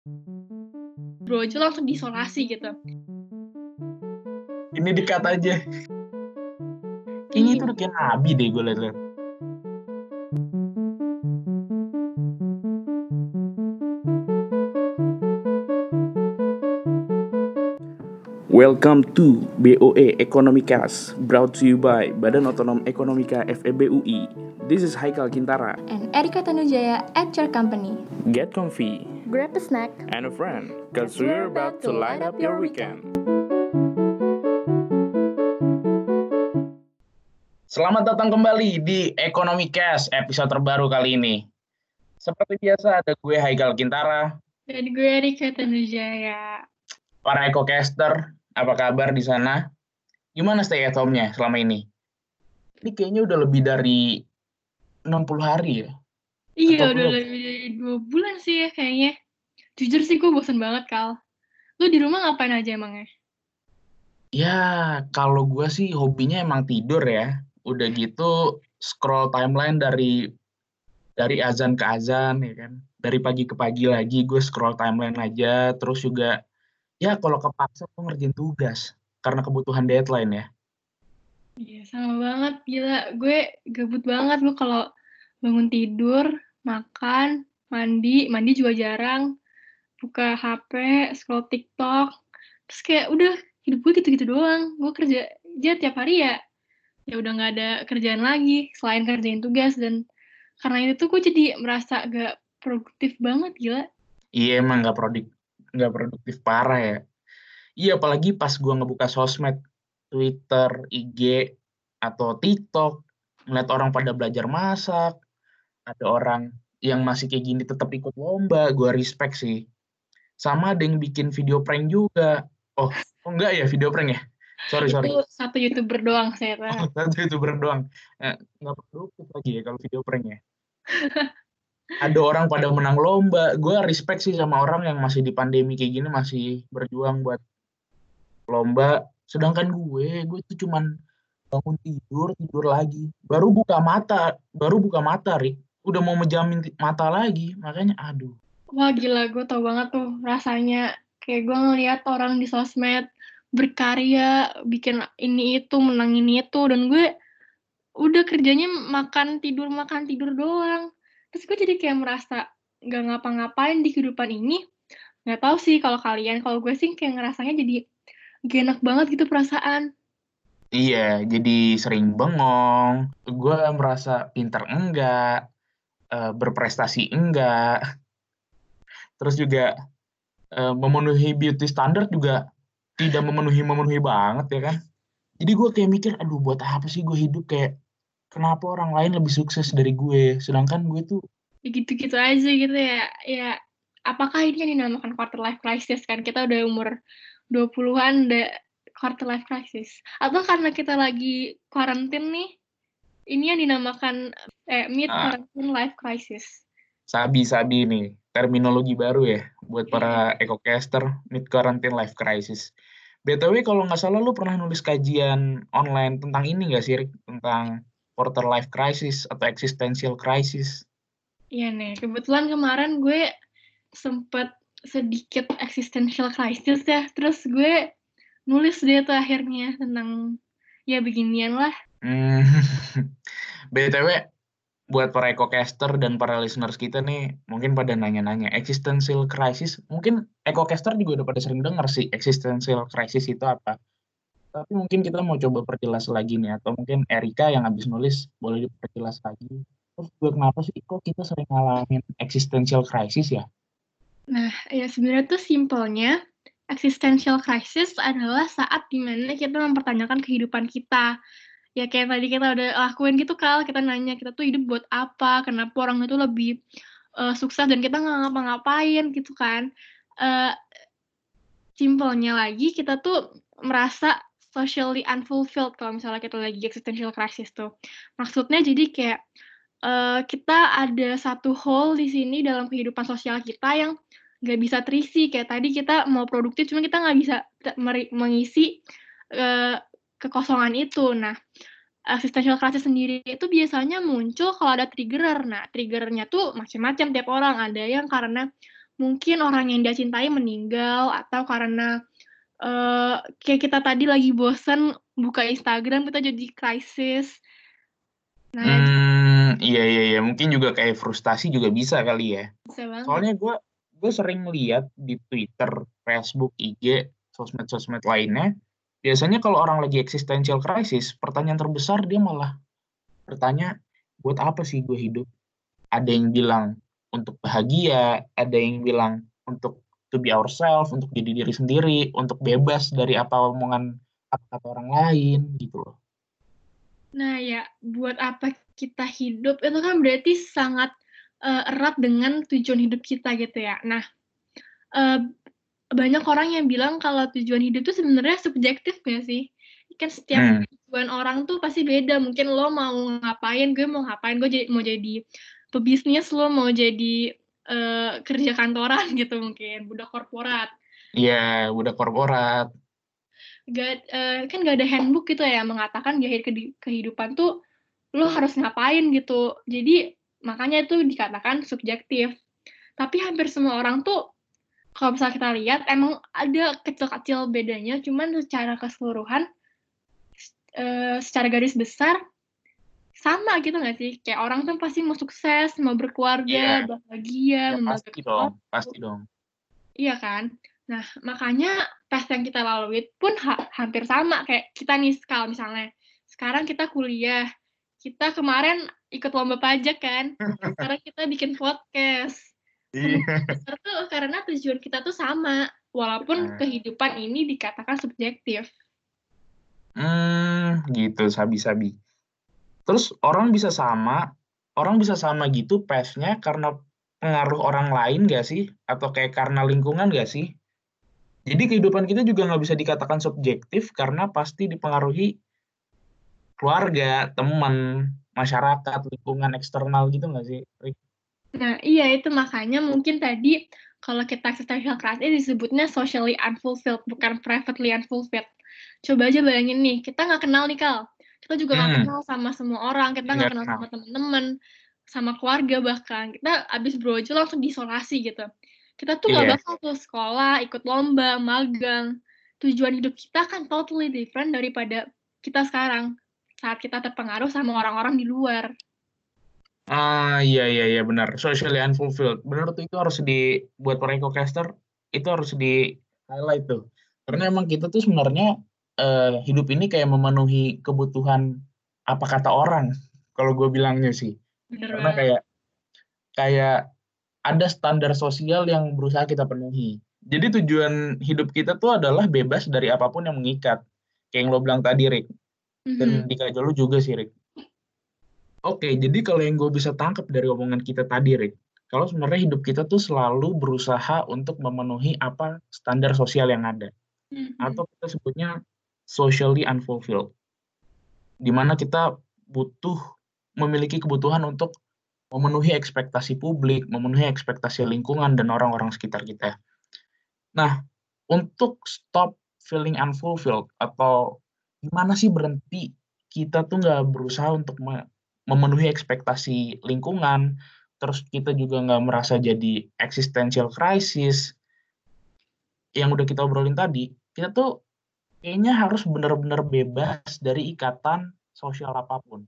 Bro aja langsung diisolasi gitu. Ini dikat aja. Kayaknya itu udah kayak nabi deh gue liat-liat. Welcome to BOE Ekonomicast, brought to you by Badan Otonom Ekonomika FEBUI. This is Haikal Kintara. and Erika Tanujaya at your company. Get comfy Grab a snack. and a friend, cause we're about to light up your weekend. Selamat datang kembali di Ekonomi Cash episode terbaru kali ini. Seperti biasa ada gue Haikal Kintara, Dan gue Rika Tanujaya. para EcoCaster, apa kabar di sana? Gimana stay at home-nya selama ini? Ini kayaknya udah lebih dari 60 hari ya. Iya Atau udah belum? lebih dari dua bulan sih ya kayaknya. Jujur sih gue bosan banget Kal. Lu di rumah ngapain aja emangnya? Ya, kalau gue sih hobinya emang tidur ya. Udah gitu scroll timeline dari dari azan ke azan ya kan. Dari pagi ke pagi lagi gue scroll timeline aja. Terus juga ya kalau kepaksa gue ngerjain tugas karena kebutuhan deadline ya. Iya sama banget gila. Gue gabut banget gue kalau bangun tidur, makan, mandi, mandi juga jarang. Buka HP, scroll TikTok. Terus kayak udah hidup gue gitu-gitu doang. Gue kerja aja tiap hari ya ya udah nggak ada kerjaan lagi selain kerjain tugas dan karena itu tuh gue jadi merasa gak produktif banget gila. Iya emang nggak produktif nggak produktif parah ya. Iya apalagi pas gua ngebuka sosmed, Twitter, IG atau TikTok, ngeliat orang pada belajar masak, ada orang yang masih kayak gini tetap ikut lomba, gua respect sih. Sama ada yang bikin video prank juga. Oh, oh enggak ya video prank ya? Sorry sorry. Itu satu youtuber doang saya tahu. Satu youtuber doang. Eh, nggak produktif lagi ya kalau video prank ya. Ada orang pada menang lomba. Gue respect sih sama orang yang masih di pandemi kayak gini masih berjuang buat lomba. Sedangkan gue, gue tuh cuman bangun tidur, tidur lagi. Baru buka mata, baru buka mata, Rik. Udah mau menjamin mata lagi. Makanya aduh. Wah gila, gue tau banget tuh rasanya. Kayak gue ngeliat orang di sosmed berkarya, bikin ini itu, menang ini itu, dan gue udah kerjanya makan tidur makan tidur doang. Terus gue jadi kayak merasa nggak ngapa-ngapain di kehidupan ini. Nggak tahu sih kalau kalian, kalau gue sih kayak ngerasanya jadi gak banget gitu perasaan. Iya, jadi sering bengong. Gue merasa pinter enggak, eh, berprestasi enggak. Terus juga eh, memenuhi beauty standard juga tidak memenuhi-memenuhi banget ya kan. Jadi gue kayak mikir, aduh buat apa sih gue hidup kayak kenapa orang lain lebih sukses dari gue, sedangkan gue tuh Ya gitu-gitu aja gitu ya. Ya, apakah ini yang dinamakan quarter life crisis kan? Kita udah umur 20-an udah quarter life crisis. Atau karena kita lagi quarantine nih, ini yang dinamakan eh, mid Ah. quarantine life crisis. Sabi-sabi nih, terminologi baru ya buat para ecocaster mid quarantine life crisis. BTW kalau nggak salah lu pernah nulis kajian online tentang ini nggak sih, Rik? Tentang quarter life crisis atau existential crisis. Iya nih, kebetulan kemarin gue sempet sedikit existential crisis ya. Terus gue nulis deh tuh akhirnya tentang ya beginian lah. Hmm. BTW buat para ecocaster dan para listeners kita nih mungkin pada nanya-nanya existential crisis mungkin ecocaster juga udah pada sering dengar sih existential crisis itu apa. Tapi mungkin kita mau coba perjelas lagi nih atau mungkin Erika yang habis nulis boleh diperjelas lagi. Terus juga kenapa sih kok kita sering ngalamin existential crisis ya? Nah, ya sebenarnya tuh simpelnya existential crisis adalah saat di mana kita mempertanyakan kehidupan kita. Ya kayak tadi kita udah lakuin gitu kal, kita nanya kita tuh hidup buat apa, kenapa orang itu lebih eh, sukses dan kita nggak ngapa-ngapain gitu kan. Eh simpelnya lagi kita tuh merasa socially unfulfilled kalau misalnya kita lagi existential crisis tuh. Maksudnya jadi kayak eh, kita ada satu hole di sini dalam kehidupan sosial kita yang nggak bisa terisi kayak tadi kita mau produktif cuma kita nggak bisa mengisi eh, kekosongan itu. Nah, existential crisis sendiri itu biasanya muncul kalau ada triggerer. Nah, triggernya tuh macam-macam tiap orang. Ada yang karena mungkin orang yang dia cintai meninggal atau karena uh, kayak kita tadi lagi bosen buka Instagram kita jadi krisis. Nah, hmm, iya iya iya mungkin juga kayak frustasi juga bisa kali ya. Bisa banget. Soalnya gue gue sering lihat di Twitter, Facebook, IG, sosmed-sosmed lainnya, biasanya kalau orang lagi existential crisis, pertanyaan terbesar dia malah bertanya, buat apa sih gue hidup? Ada yang bilang untuk bahagia, ada yang bilang untuk to be ourselves, untuk jadi diri sendiri, untuk bebas dari apa omongan kata orang lain gitu loh. Nah ya, buat apa kita hidup itu kan berarti sangat uh, erat dengan tujuan hidup kita gitu ya. Nah, uh, banyak orang yang bilang kalau tujuan hidup itu sebenarnya subjektif gak sih? Kan setiap hmm. tujuan orang tuh pasti beda. Mungkin lo mau ngapain, gue mau ngapain, gue mau jadi pebisnis lo mau jadi uh, kerja kantoran gitu mungkin budak korporat iya yeah, budak korporat gak uh, kan gak ada handbook gitu ya mengatakan di akhir kehidupan tuh lo harus ngapain gitu jadi makanya itu dikatakan subjektif tapi hampir semua orang tuh kalau misalnya kita lihat emang ada kecil-kecil bedanya cuman secara keseluruhan uh, secara garis besar sama gitu gak sih? Kayak orang kan pasti mau sukses, mau berkeluarga, yeah. bahagia, ya, pasti dong, pasti dong. Iya kan? Nah, makanya tes yang kita lalui pun ha hampir sama kayak kita nih kalau misalnya. Sekarang kita kuliah, kita kemarin ikut lomba pajak kan, sekarang kita bikin podcast. Iya. tuh karena tujuan kita tuh sama, walaupun nah. kehidupan ini dikatakan subjektif. Hmm, gitu, sabi-sabi. Terus orang bisa sama, orang bisa sama gitu pace-nya karena pengaruh orang lain gak sih? Atau kayak karena lingkungan gak sih? Jadi kehidupan kita juga nggak bisa dikatakan subjektif karena pasti dipengaruhi keluarga, teman, masyarakat, lingkungan eksternal gitu nggak sih, Nah, iya itu makanya mungkin tadi kalau kita existential crisis disebutnya socially unfulfilled, bukan privately unfulfilled. Coba aja bayangin nih, kita nggak kenal nih, Kal kita juga nggak hmm. kenal sama semua orang kita nggak kenal sama teman-teman sama keluarga bahkan kita abis brojol langsung diisolasi gitu kita tuh nggak yeah. bakal tuh sekolah ikut lomba magang tujuan hidup kita kan totally different daripada kita sekarang saat kita terpengaruh sama orang-orang di luar ah iya iya iya benar. Socially unfulfilled. Benar tuh itu harus dibuat para caster itu harus di highlight tuh. Karena emang kita tuh sebenarnya uh, hidup ini kayak memenuhi kebutuhan apa kata orang kalau gue bilangnya sih. Bener karena kayak kayak ada standar sosial yang berusaha kita penuhi. Jadi tujuan hidup kita tuh adalah bebas dari apa pun yang mengikat. Kayak yang lo bilang tadi Rick. Dan mm-hmm. di lo juga sih Rick oke jadi kalau yang gue bisa tangkap dari omongan kita tadi Rick kalau sebenarnya hidup kita tuh selalu berusaha untuk memenuhi apa standar sosial yang ada mm-hmm. atau kita sebutnya socially unfulfilled. Di mana kita butuh memiliki kebutuhan untuk memenuhi ekspektasi publik, memenuhi ekspektasi lingkungan dan orang-orang sekitar kita. Nah, untuk stop feeling unfulfilled atau gimana sih berhenti kita tuh nggak berusaha untuk memenuhi ekspektasi lingkungan, terus kita juga nggak merasa jadi existential crisis yang udah kita obrolin tadi, kita tuh kayaknya harus benar-benar bebas dari ikatan sosial apa pun.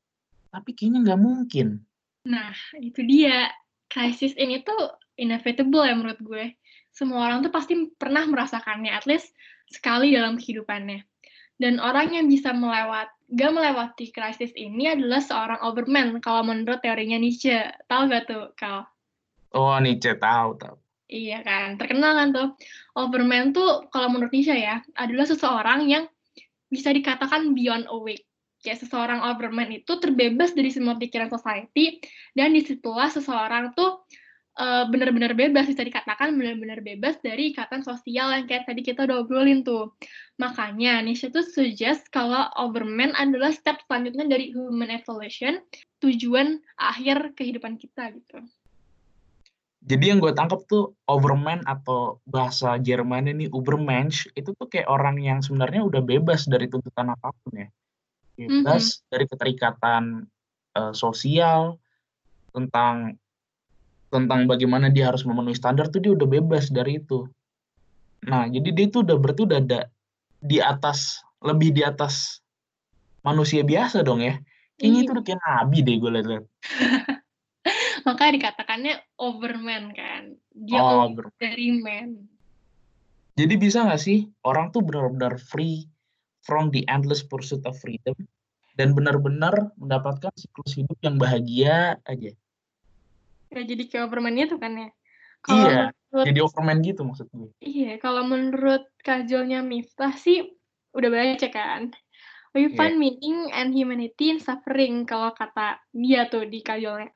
Tapi kayaknya nggak mungkin. Nah, itu dia. Krisis ini tuh inevitable ya menurut gue. Semua orang tuh pasti pernah merasakannya, at least sekali dalam kehidupannya. Dan orang yang bisa melewat, gak melewati krisis ini adalah seorang overman, kalau menurut teorinya Nietzsche. Tahu gak tuh, Kal? Oh, Nietzsche, tahu, tahu. Iya kan, terkenal kan tuh. Overman tuh kalau menurut Nisha ya, adalah seseorang yang bisa dikatakan beyond awake. Kayak seseorang overman itu terbebas dari semua pikiran society, dan di situlah seseorang tuh uh, benar-benar bebas, bisa dikatakan benar-benar bebas dari ikatan sosial yang kayak tadi kita udah obrolin tuh. Makanya Nisha tuh suggest kalau overman adalah step selanjutnya dari human evolution, tujuan akhir kehidupan kita gitu. Jadi yang gue tangkap tuh overman atau bahasa Jerman ini Ubermensch itu tuh kayak orang yang sebenarnya udah bebas dari tuntutan apa pun ya. Bebas mm-hmm. dari keterikatan uh, sosial tentang tentang bagaimana dia harus memenuhi standar tuh dia udah bebas dari itu. Nah, jadi dia tuh udah berarti udah ada di atas lebih di atas manusia biasa dong ya. Kayaknya Iya. itu udah kayak nabi deh gue liat-liat. Makanya dikatakannya overman kan. Dia Oh, over dari man. Jadi bisa nggak sih orang tuh benar-benar free from the endless pursuit of freedom dan benar-benar mendapatkan siklus hidup yang bahagia aja. Ya jadi kayak overman itu kan ya. Kalau Iya, menurut jadi overman gitu maksud gue. iya, kalau menurut kajolnya Miftah sih udah baca kan. We Iya. find meaning and humanity in suffering kalau kata dia tuh di kajolnya.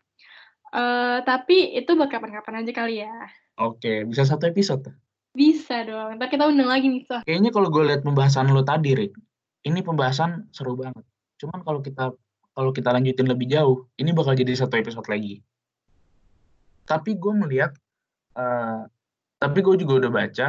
Eh tapi itu buat kapan-kapan aja kali ya. Oke, bisa satu episode tuh. Bisa dong. Ntar kita undang lagi Miftah. Kayaknya kalau gue lihat pembahasan lo tadi, Rick, ini pembahasan seru banget. Cuman kalau kita kalau kita lanjutin lebih jauh, ini bakal jadi satu episode lagi. Tapi gue melihat, eh, tapi gue juga udah baca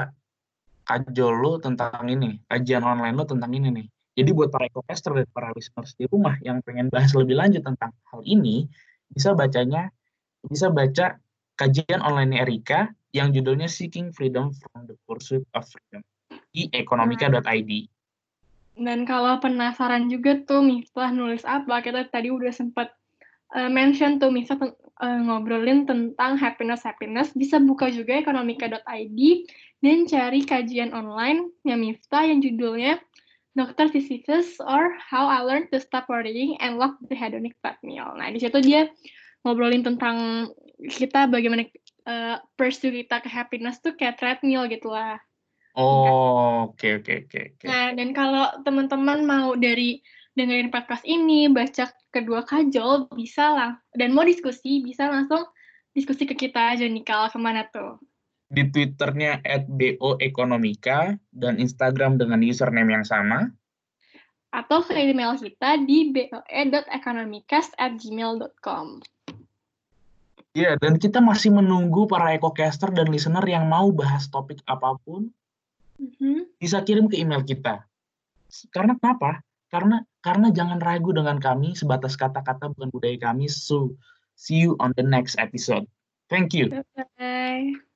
kajol lo tentang ini, kajian online lo tentang ini nih. Jadi buat para ecocaster dan para listeners di rumah yang pengen bahas lebih lanjut tentang hal ini, bisa bacanya, bisa baca kajian online Erika yang judulnya Seeking Freedom from the Pursuit of Freedom di ekonomika.id. Dan kalau penasaran juga tuh Miftah nulis apa, kita tadi udah sempat eh, mention tuh Miftah ten- eh, ngobrolin tentang happiness-happiness, bisa buka juga ekonomika.id dan cari kajian online yang Miftah yang judulnya Dr. Sisyphus or How I Learned to Stop Worrying and Lock the Hedonic Treadmill. Nah, di situ dia ngobrolin tentang kita bagaimana eh, pursue kita ke happiness tuh kayak treadmill gitu lah. Oh, oke oke oke. Nah, dan kalau teman-teman mau dari dengerin podcast ini, baca kedua kajol, bisa lah. Dan mau diskusi, bisa langsung diskusi ke kita aja nih, Kal. Ke mana tuh? Di Twitternya @boekonomika dan Instagram dengan username yang sama. Atau ke email kita di boe.economicast@gmail.com. Iya, dan kita masih menunggu para ecocaster dan listener yang mau bahas topik apa pun Mhm. bisa kirim ke email kita. Karena kenapa? Karena karena jangan ragu dengan kami sebatas kata-kata bukan budaya kami. So, see you on the next episode. Thank you. Bye-bye.